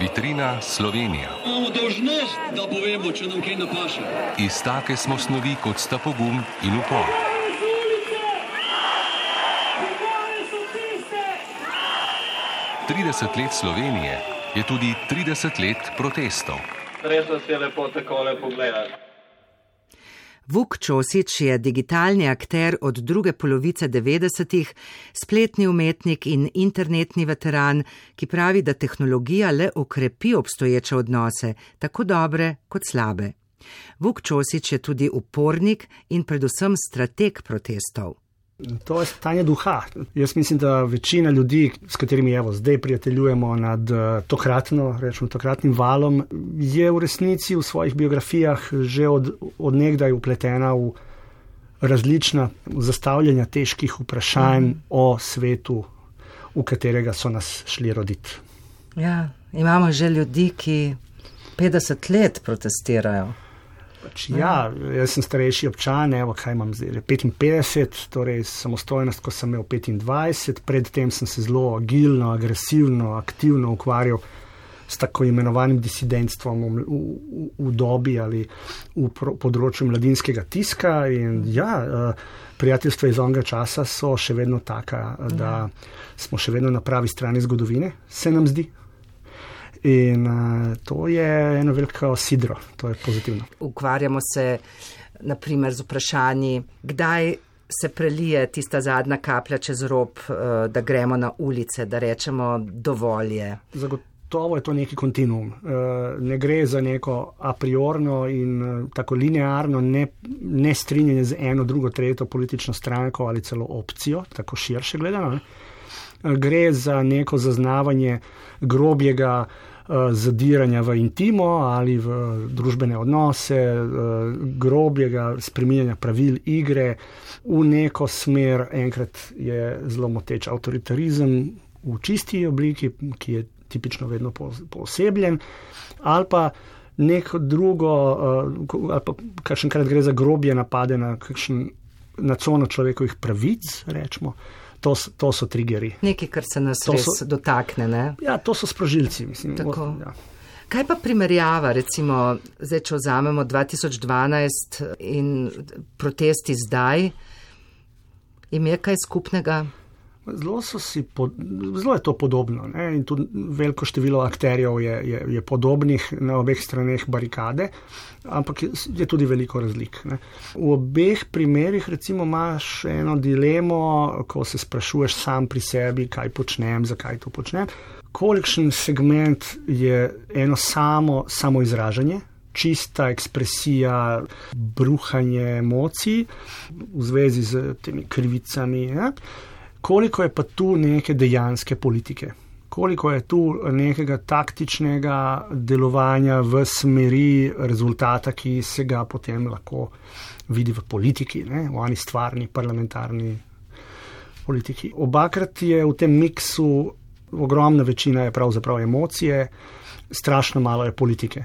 Vitrina Slovenija. Imamo dožnost, da povemo, če nam kaj napaše. Iz take smo snovi kot sta pogum in upor. Trideset let Slovenije je tudi trideset let protestov. Res vas je lepo takole pogledati. Vuk Čosič je digitalni akter od druge polovice 90-ih, spletni umetnik in internetni veteran, ki pravi, da tehnologija le okrepi obstoječe odnose, tako dobre kot slabe. Vuk Čosič je tudi upornik in predvsem strateg protestov. To je stanje duha. Jaz mislim, da večina ljudi, s katerimi evo, zdaj prijateljujemo nad eh, tokratno, rečemo, tokratnim valom, je v resnici v svojih biografijah že od, od nekdaj upletena v različna zastavljanja težkih vprašanj mm. o svetu, v katerega so nas šli roditi. Ja, imamo že ljudi, ki 50 let protestirajo. Pač, ja, jaz sem starejši občan, evo, kaj imam zdaj, 55, torej samostojnost, ko sem imel 25, predtem sem se zelo agilno, agresivno, aktivno ukvarjal s tako imenovanim disidentstvom v, v, v dobi ali v pro, področju mladinskega tiska. In ja, prijateljstva iz onega časa so še vedno taka, da smo še vedno na pravi strani zgodovine, se nam zdi. In uh, to je eno veliko sidro, to je pozitivno. Ukvarjamo se naprimer z vprašanji, kdaj se prelije tista zadnja kaplja čez rob, uh, da gremo na ulice, da rečemo dovolje. Zagotovo je to neki kontinuum. Uh, ne gre za neko a priorno in uh, tako linearno ne, ne strinjanje z eno, drugo, tretjo politično stranko ali celo opcijo, tako širše gledano. Ne? Gre za neko zaznavanje grobjega uh, Eh, zadiranja v intimo ali v družbene odnose, eh, grobjega spreminjanja pravil igre v neko smer. Enkrat je zelo moteč avtoritarizem v čisti obliki, ki je tipično vedno posebljen, ali pa neko drugo, eh, ali pa kakšenkrat gre za grobje napade na kakšen. Na cono človekovih pravic, rečemo, to, to so triggeri. Nekaj, kar se nas to res so, dotakne. Ne? Ja, to so sprožilci. Mislim, o, ja. Kaj pa primerjava, recimo, zdaj, če vzamemo 2012 in protesti zdaj, im je kaj skupnega? Zelo, pod, zelo je to podobno ne? in tudi veliko število akterjev je, je, je podobnih na obeh straneh barikade, ampak je, je tudi veliko razlik. Ne? V obeh primerih recimo imaš eno dilemo, ko se sprašuješ sam pri sebi, kaj počnem, zakaj to počnem. Kolikšen segment je eno samo, samo izražanje, čista ekspresija, bruhanje emocij v zvezi z temi krivicami. Ne? Koliko je pa tu neke dejanske politike, koliko je tu nekega taktičnega delovanja v smeri rezultata, ki se ga potem lahko vidi v politiki, ne? v ani stvarni parlamentarni politiki. Obakrat je v tem miksu ogromna večina je pravzaprav emocije, strašno malo je politike.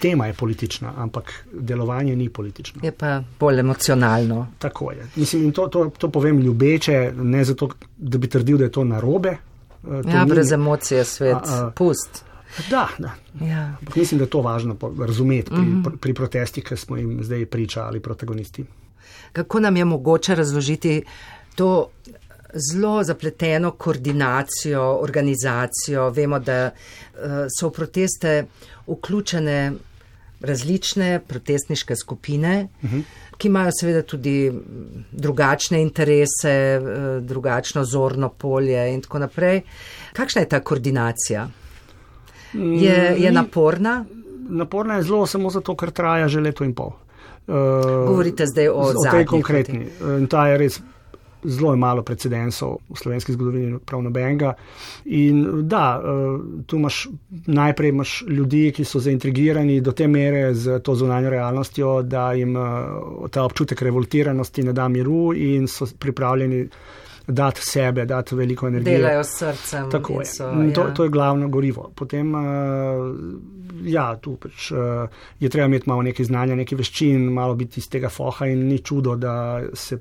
Tema je politična, ampak delovanje ni politično. Je pa bolj emocionalno. Tako je. Mislim, to, to, to povem ljubeče, ne zato, da bi trdil, da je to narobe. Eh, to ja, ni... brez emocije svet, a, a, pust. Da, da. Ja. Mislim, da je to važno razumeti pri, mm -hmm. pri protestih, ki smo jim zdaj pričali, protagonisti. Kako nam je mogoče razložiti to zelo zapleteno koordinacijo, organizacijo? Vemo, da uh, so v proteste vključene različne protestniške skupine, uh -huh. ki imajo seveda tudi drugačne interese, eh, drugačno zorno polje in tako naprej. Kakšna je ta koordinacija? Je, je naporna? Naporna je zelo samo zato, ker traja že leto in pol. Uh, Govorite zdaj o, o tej konkretni. In ta je res zelo je malo precedensov v slovenski zgodovini, prav nobenega. In da, eh, tu imaš najprej imaš ljudi, ki so zaintrigirani do te mere z to zunanjo realnostjo, da jim eh, ta občutek revoltiranosti ne da miru in so pripravljeni. Dati sebe, dati veliko energije. Delajo s srcem. Tako je. So, to, ja. to je glavno gorivo. Potem, uh, ja, tu pač, uh, je treba imeti malo nekaj znanja, nekaj veščin, malo biti iz tega foha in ni čudo, da se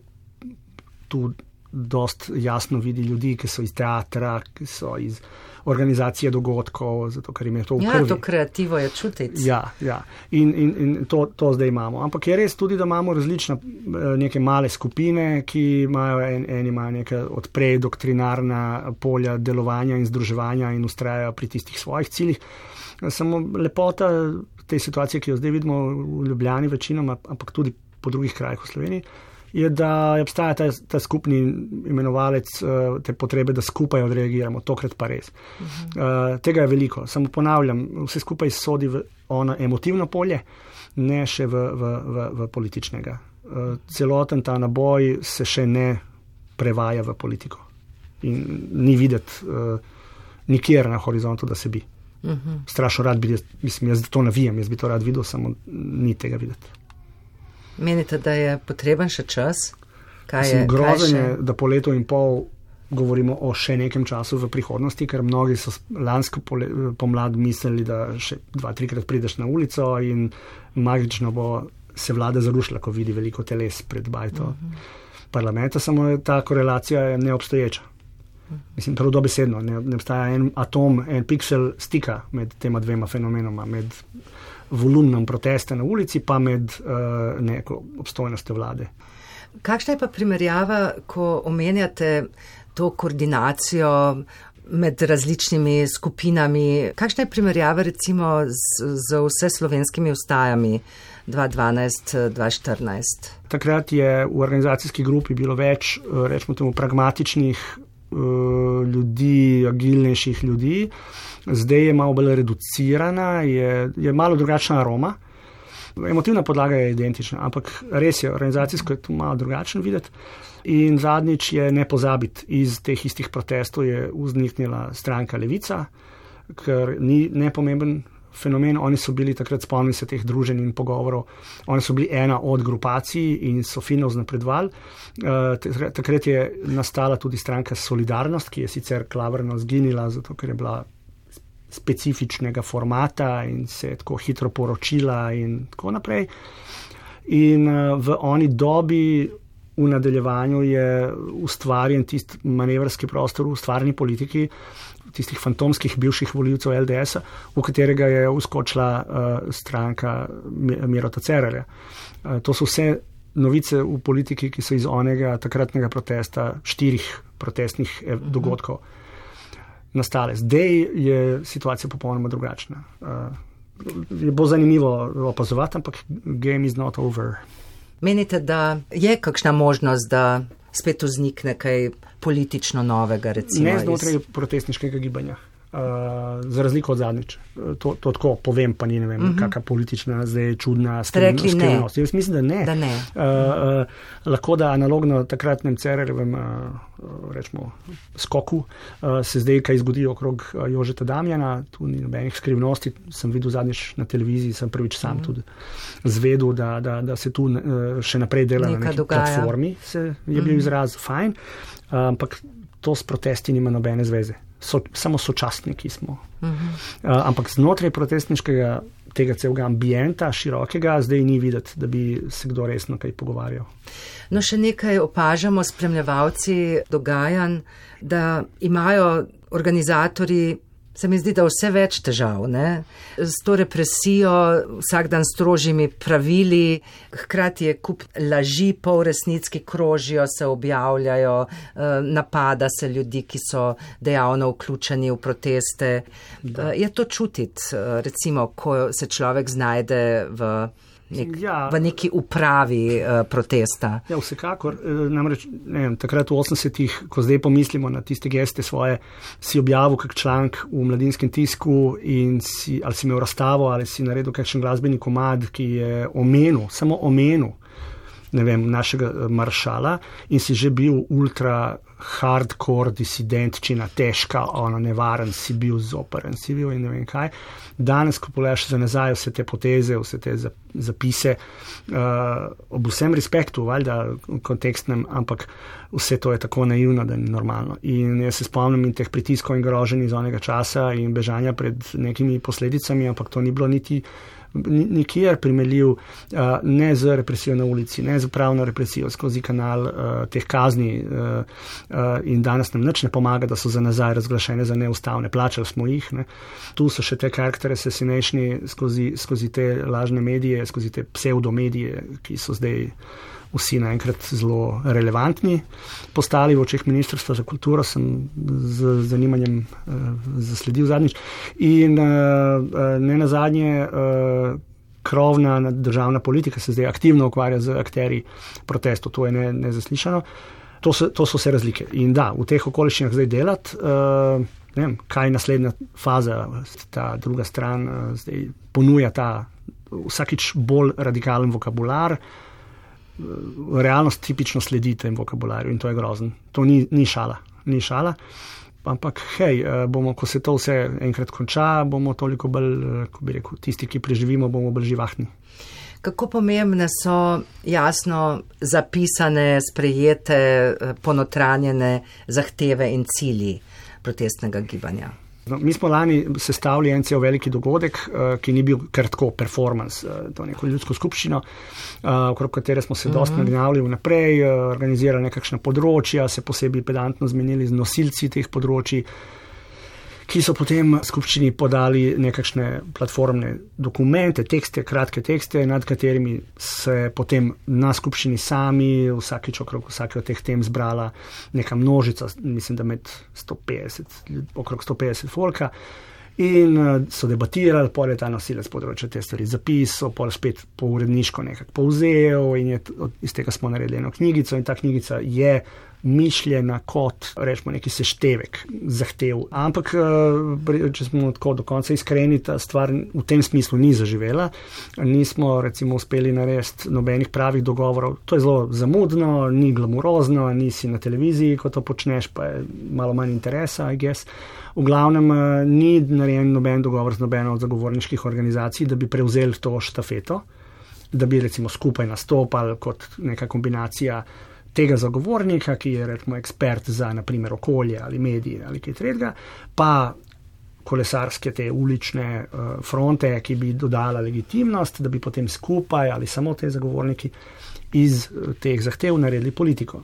tu dost jasno vidi ljudi, ki so iz teatra, ki so iz organizacije dogodkov, zato ker jim je to v Ja, krvi. to kreativo je čutiti. Ja, ja. in, in, in to, to zdaj imamo. Ampak je res tudi, da imamo različne eh, neke male skupine, ki imajo en, eni imajo neke odprej doktrinarna polja delovanja in združevanja in ustrajajo pri tistih svojih ciljih. Samo lepota te situacije, ki jo zdaj vidimo v Ljubljani večinoma, ampak tudi po drugih krajih v Sloveniji, je, da obstaja ta, ta skupni imenovalec uh, te potrebe, da skupaj odreagiramo, tokrat pa res. Uh, tega je veliko, samo ponavljam, vse skupaj sodi v ono emotivno polje, ne še v, v, v, v političnega. Uh, celoten ta naboj se še ne prevaja v politiko in ni videti uh, nikjer na horizontu, da se bi. Uh -huh. Strašno rad bi, mislim, jaz to navijam, jaz bi to rad videl, samo ni tega videti. Menite, da je potreben še čas? Kaj je, grozen je, da po letu in pol govorimo o še nekem času v prihodnosti, ker mnogi so lansko pomlad mislili, da še dva, trikrat prideš na ulico in magično bo se vlada zarušila, ko vidi veliko teles pred bajto uh -huh. parlamenta, samo ta korelacija je neobstoječa. Mislim, prav dobesedno, ne, ne obstaja en atom, en piksel stika med tema dvema fenomenoma, med volumnom protesta na ulici, pa med uh, neko obstojnostjo vlade. Kakšna je pa primerjava, ko omenjate to koordinacijo med različnimi skupinami? Kakšna je primerjava recimo z, z vse slovenskimi ustajami 2012-2014? Takrat je v organizacijski grupi bilo več, eh, rečemo temu, pragmatičnih eh, ljudi, agilnejših ljudi, zdaj je malo bolj reducirana, je, je malo drugačna aroma. Emotivna podlaga je identična, ampak res je, organizacijsko je to malo drugačen videti. In zadnjič je ne pozabiti, iz teh istih protestov je vzniknila stranka Levica, ker ni nepomemben fenomen. Oni so bili takrat spomnili se teh druženj in pogovorov. Oni so bili ena od grupacij in so fino znapredvali. Uh, takrat je nastala tudi stranka Solidarnost, ki je sicer klavrno zginila, zato ker je bila specifičnega formata in se je tako hitro poročila in tako naprej. In uh, v oni dobi v nadaljevanju je ustvarjen tisti manevrski prostor v ustvarjeni politiki, tistih fantomskih bivših voljivcev LDS, v katerega je uskočila uh, stranka Mirota Cererja. Uh, to so vse novice v politiki, ki so iz onega takratnega protesta, štirih protestnih eh, dogodkov nastale. Zdaj je situacija popolnoma drugačna. Uh, je bo zanimivo opazovati, ampak game is not over. Menite, da je kakšna možnost, da spet vznikne kaj politično novega? Recimo, ne znotraj iz... protestniškega gibanja. Uh, za razliko od zadnjič. To, to tako povem, pa ni ne vem, uh -huh. kakšna politična, zdaj čudna skrivnost. Jaz mislim, da ne. Da ne. Uh, uh, lahko da analogno takratnem Cererjevem, uh, rečemo, skoku, uh, se zdaj kaj zgodi okrog Jožeta Damjana, tu ni nobenih skrivnosti, sem videl zadnjič na televiziji, sem prvič sam uh -huh. tudi zvedel, da, da, da se tu uh, še naprej dela Neka na neki dogaja. platformi, se je bil uh -huh. izraz fajn, ampak to s protesti nima nobene zveze so, samo sočasniki smo. Uh -huh. uh, ampak znotraj protestniškega tega celega ambienta, širokega, zdaj ni videti, da bi se kdo resno kaj pogovarjal. No, še nekaj opažamo spremljevalci dogajanj, da imajo organizatori. Se mi zdi, da vse več težav, ne? s to represijo, vsak dan strožjimi pravili, hkrati je kup laži, pol resnic, ki krožijo, se objavljajo, napada se ljudi, ki so dejavno vključeni v proteste. Da. Je to čutiti, recimo, ko se človek znajde v. Nek, ja. V neki upravi uh, protesta. Ja, vsekakor. Namreč, ne vem, takrat v 80-ih, ko zdaj pomislimo na tiste geste svoje, si objavil kak članek v mladinskem tisku in si, ali si imel razstavo ali si naredil kakšen glasbeni komad, ki je omenil, samo omenil, vem, našega maršala in si že bil ultra hardcore disidentčina, težka, ono nevaren, si bil zoperen, si bil in ne vem kaj. Danes, ko pogledaš za nazaj vse te poteze, vse te zapise, uh, ob vsem respektu, valjda kontekstnem, ampak vse to je tako naivno, da ni normalno. In jaz se spomnim teh pritiskov in groženj iz onega časa in bežanja pred nekimi posledicami, ampak to ni bilo niti Ni- Nikjer primerljiv uh, ne z represijo na ulici, ne z pravno represijo skozi kanal uh, teh kazni uh, uh, in danes nam nič ne pomaga, da so za nazaj razglašene za neustavne. Plačali smo jih. Ne. Tu so še te karakter assassinationi skozi, skozi te lažne medije, skozi te pseudomedije, ki so zdaj vsi naenkrat zelo relevantni. Postali v očeh Ministrstva za kulturo sem z zanimanjem uh, zasledil zadnjič. In uh, ne na zadnje, uh, krovna državna politika se zdaj aktivno ukvarja z akteri protestov, to je ne, nezaslišano. To so, to so vse razlike. In da, v teh okoliščinah zdaj delati. Uh, vem, kaj je naslednja faza, ta druga stran uh, zdaj ponuja ta vsakič bolj radikalen vokabular, v realnost tipično sledi tem vokabularju in to je grozen. To ni, ni šala, ni šala. Ampak, hej, eh, bomo, ko se to vse enkrat konča, bomo toliko bolj, eh, ko bi rekel, tisti, ki preživimo, bomo bolj živahni. Kako pomembne so jasno zapisane, sprejete, eh, ponotranjene zahteve in cilji protestnega gibanja? No, mi smo lani sestavili en cel veliki dogodek, uh, ki ni bil kar tako performance, uh, to neko ljudsko skupščino, uh, okrog katere smo se dosti nagnjavili vnaprej, organizirali nekakšna področja, se posebej pedantno zmenili z nosilci teh področji, ki so potem skupščini podali nekakšne platformne dokumente, tekste, kratke tekste, nad katerimi se potem na skupščini sami vsakič okrog vsake od teh tem zbrala neka množica, mislim, da med 150, okrog 150 folka. In uh, so debatirali, pol je ta nosilec področja te stvari zapisal, pol spet po uredniško nekako povzel in je, iz tega smo naredili eno knjigico in ta knjigica je mišljena kot, rečemo, neki seštevek zahtev. Ampak, če smo tako do konca iskreni, ta stvar v tem smislu ni zaživela. Nismo, recimo, uspeli narediti nobenih pravih dogovorov. To je zelo zamudno, ni glamurozno, nisi na televiziji, ko to počneš, pa je malo manj interesa, I guess. V glavnem, ni narejen noben dogovor z nobeno od zagovorniških organizacij, da bi prevzeli to štafeto, da bi recimo skupaj nastopali kot neka kombinacija tega zagovornika, ki je recimo ekspert za naprimer okolje ali medije ali kaj tretjega, pa kolesarske te ulične uh, fronte, ki bi dodala legitimnost, da bi potem skupaj ali samo te zagovorniki iz uh, teh zahtev naredili politiko.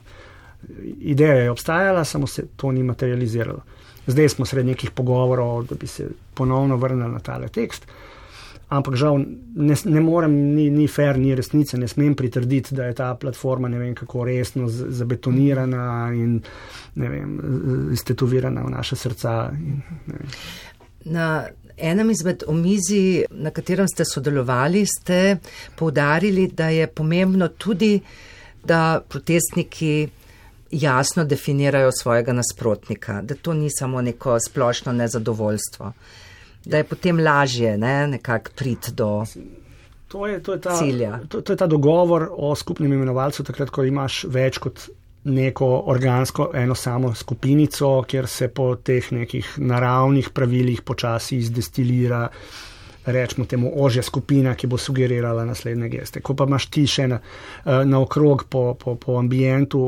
Ideja je obstajala, samo se to ni materializiralo. Zdaj smo sred nekih pogovorov, da bi se ponovno vrnili na tale tekst. Ampak žal ne, ne morem, ni, ni fair, ni resnice, ne smem pritrditi, da je ta platforma ne vem kako resno zabetonirana in ne vem, stetovirana v naše srca. In, na enem izmed omizij, na katerem ste sodelovali, ste poudarili, da je pomembno tudi, da protestniki jasno definirajo svojega nasprotnika, da to ni samo neko splošno nezadovoljstvo da je potem lažje ne, nekako priti do to je, to je ta, cilja. To, to je ta dogovor o skupnem imenovalcu, takrat, ko imaš več kot neko organsko, eno samo skupinico, kjer se po teh nekih naravnih pravilih počasi izdestilira. Rečemo temu ožja skupina, ki bo sugerirala naslednje geste. Ko pa imaš ti še na, na okrog po, po, po ambientu,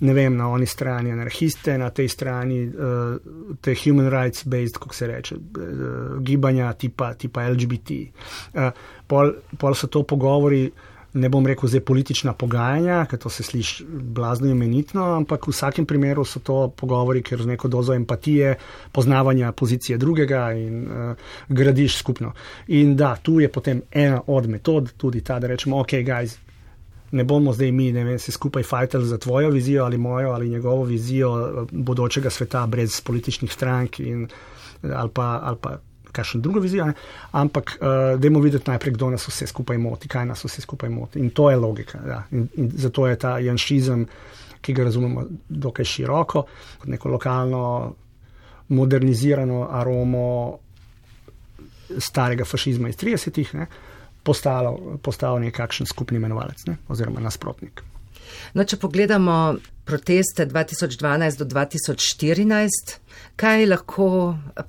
ne vem, na oni strani anarhiste, na tej strani te human rights based, kako se reče, gibanja tipa, tipa LGBT. Pol, pol so to pogovori, ne bom rekel zdaj politična pogajanja, ker to se sliši blazno imenitno, ampak v vsakem primeru so to pogovori, ker z neko dozo empatije, poznavanja pozicije drugega in uh, gradiš skupno. In da, tu je potem ena od metod, tudi ta, da rečemo, ok, guys. Ne bomo zdaj mi, ne vem, se skupaj fajtali za tvojo vizijo ali mojo ali njegovo vizijo bodočega sveta brez političnih strank in, ali pa, ali pa kakšno drugo vizijo, ne? ampak uh, dajmo videti najprej, kdo nas vse skupaj moti, kaj nas vse skupaj moti. In to je logika. Ja. In, in zato je ta janšizem, ki ga razumemo dokaj široko, kot neko lokalno, modernizirano aromo starega fašizma iz 30-ih, postalo, postalo nekakšen skupni imenovalec ne? oziroma nasprotnik. No, če pogledamo proteste 2012 do 2014. Kaj lahko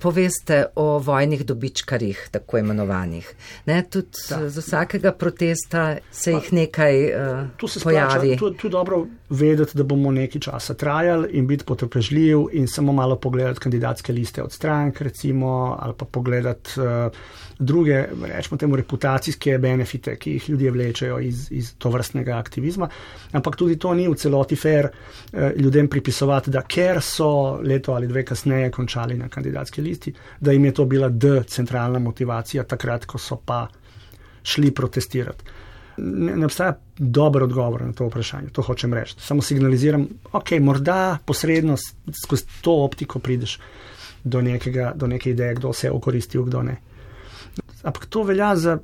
poveste o vojnih dobičkarjih, tako imenovanih? Ne, tudi da. z vsakega protesta se jih nekaj uh, se pojavi. Tu je dobro vedeti, da bomo nekaj časa trajali in biti potrpežljiv in samo malo pogledati kandidatske liste od strank, recimo, ali pa pogledati. Uh, druge, rečemo temu, reputacijske benefite, ki jih ljudje vlečejo iz, iz to vrstnega aktivizma. Ampak tudi to ni v celoti fair eh, ljudem pripisovati, da ker so leto ali dve kasneje končali na kandidatski listi, da jim je to bila D centralna motivacija takrat, ko so pa šli protestirati. Ne, ne obstaja dober odgovor na to vprašanje, to hočem reči. Samo signaliziram, ok, morda posredno skozi to optiko prideš do, nekega, do neke ideje, kdo se je okoristil, kdo ne. Ampak to velja za,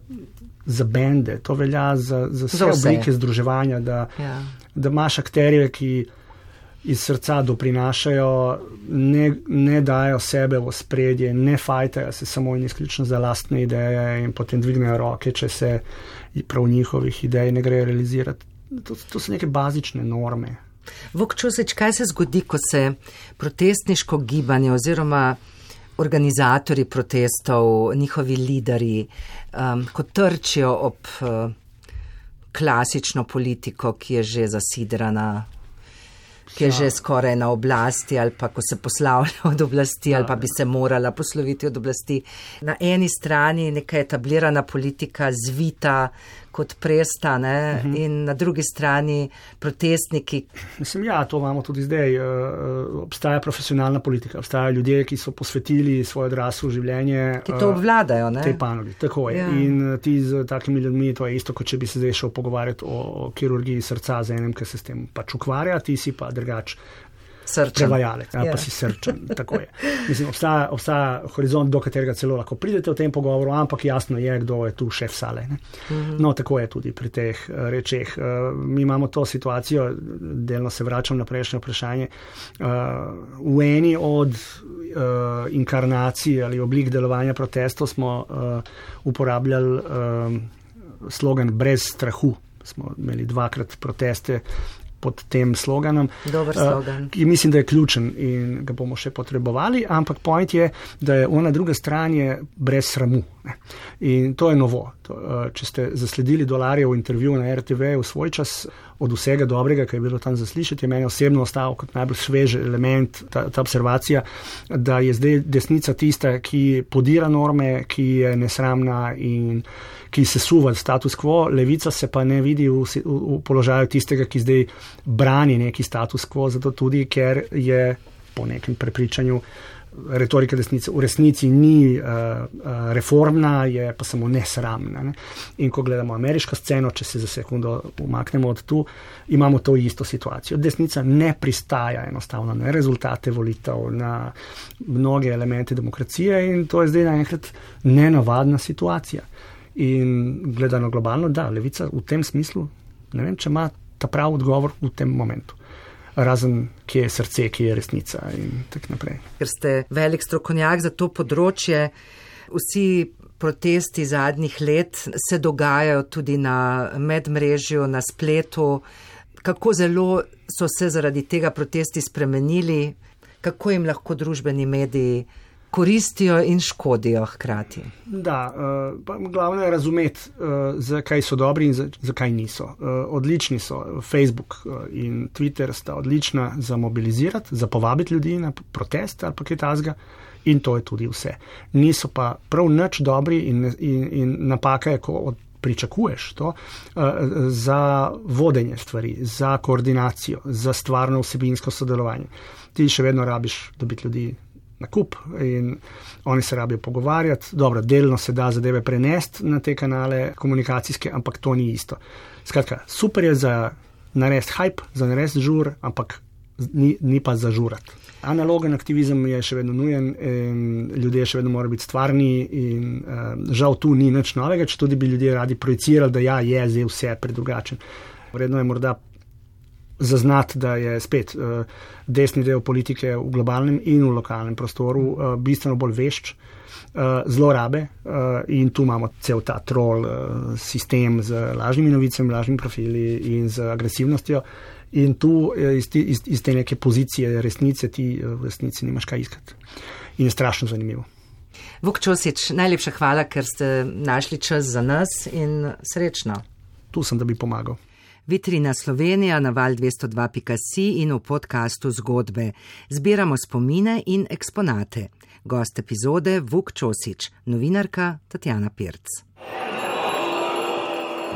za bende, to velja za, za vse, vse oblike združevanja, da, ja. da imaš akterje, ki iz srca doprinašajo, ne, ne dajo sebe v spredje, ne fajtajo se samo in izključno za lastne ideje in potem dvignejo roke, če se prav njihovih idej ne gre realizirati. To, to so neke bazične norme. Vokčuseč, kaj se zgodi, ko se protestniško gibanje oziroma organizatori protestov, njihovi lideri, um, ko trčijo ob uh, klasično politiko, ki je že zasidrana, ki je že skoraj na oblasti, ali pa ko se poslavlja od oblasti, ali pa bi se morala posloviti od oblasti. Na eni strani neka etablirana politika zvita, kot prestane, uh mhm. -huh. in na drugi strani protestniki. Mislim, ja, to imamo tudi zdaj. Uh, obstaja profesionalna politika, obstajajo ljudje, ki so posvetili svoje odraslo življenje. Ki to obvladajo, ne? Te panogi, tako je. Ja. In ti z takimi ljudmi, to je isto, kot če bi se zdaj šel pogovarjati o, o kirurgiji srca z enim, ki se s tem pač ukvarja, ti si pa drugač prevajalec, ali ja. pa si srčen. Mislim, obstaja, obstaja horizont, do katerega celo lahko pridete v tem pogovoru, ampak jasno je, kdo je tu šef sale. Mhm. No, tako je tudi pri teh uh, rečeh. Uh, mi imamo to situacijo, delno se vračam na prejšnje vprašanje. Uh, v eni od uh, inkarnacij ali oblik delovanja protestov smo uh, uporabljali uh, slogan brez strahu. Smo imeli dvakrat proteste pod tem sloganom. Dober slogan. Uh, mislim, da je ključen in ga bomo še potrebovali, ampak point je, da je ona druga stran je brez sramu. Ne. In to je novo. To, uh, če ste zasledili dolarje v intervjuju na RTV v svoj čas, od vsega dobrega, kar je bilo tam zaslišati, je meni osebno ostal kot najbolj svež element ta, ta observacija, da je zdaj desnica tista, ki podira norme, ki je nesramna in ki se suva status quo, levica se pa ne vidi v, v, v položaju tistega, ki zdaj brani neki status quo, zato tudi, ker je po nekem prepričanju retorika desnice v resnici ni uh, uh, reformna, je pa samo nesramna. Ne? In ko gledamo ameriško sceno, če se za sekundo umaknemo od tu, imamo to isto situacijo. Desnica ne pristaja enostavno na rezultate volitev, na mnoge elemente demokracije in to je zdaj naenkrat nenavadna situacija. In gledano globalno, da, levica v tem smislu, ne vem, če ima ta prav odgovor v tem momentu razen kje je srce, kje je resnica in tako naprej. Ker ste velik strokovnjak za to področje, vsi protesti zadnjih let se dogajajo tudi na medmrežju, na spletu. Kako zelo so se zaradi tega protesti spremenili, kako jim lahko družbeni mediji koristijo in škodijo hkrati. Da, uh, glavno je razumeti, uh, zakaj so dobri in zakaj niso. Uh, odlični so Facebook in Twitter, sta odlična za mobilizirati, za povabiti ljudi na protest ali pa kaj tasga. In to je tudi vse. Niso pa prav nič dobri in, in, in napaka je, ko od, pričakuješ to uh, za vodenje stvari, za koordinacijo, za stvarno vsebinsko sodelovanje. Ti še vedno rabiš dobiti ljudi na kup in oni se rabijo pogovarjati. Dobro, delno se da zadeve prenesti na te kanale komunikacijske, ampak to ni isto. Skratka, super je za narediti hype, za narediti žur, ampak ni, ni pa za žurati. Analogen aktivizem je še vedno nujen ljudje še vedno morajo biti stvarni in uh, žal tu ni nič novega, če tudi bi ljudje radi projicirali, da ja, je zdaj vse predrugačen. Vredno je morda zaznati, da je spet uh, desni del politike v globalnem in v lokalnem prostoru uh, bistveno bolj vešč uh, zlorabe in tu imamo cel ta troll sistem z lažnimi novicami, lažnimi profili in z agresivnostjo. In tu eh, iz, iz, iz te neke pozicije resnice ti eh, v resnici nimaš kaj iskati. In je strašno zanimivo. Vuk Čosič, najlepša hvala, ker ste našli čas za nas in srečno. Tu sem, da bi pomagal. Vitrina Slovenija na val 202.si in v podkastu Zgodbe. Zbiramo spomine in eksponate. Gost epizode Vuk Čosič, novinarka Tatjana Pirc.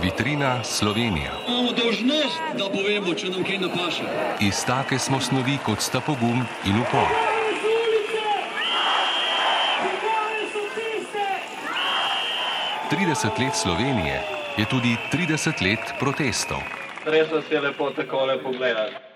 Vitrina Slovenija. Imamo dožnost, da povemo, če nam kaj napaše. Iz take smo snovi, kot sta pogum in upor. Trideset let Slovenije je tudi trideset let protestov. Res vas je lepo takole pogledati.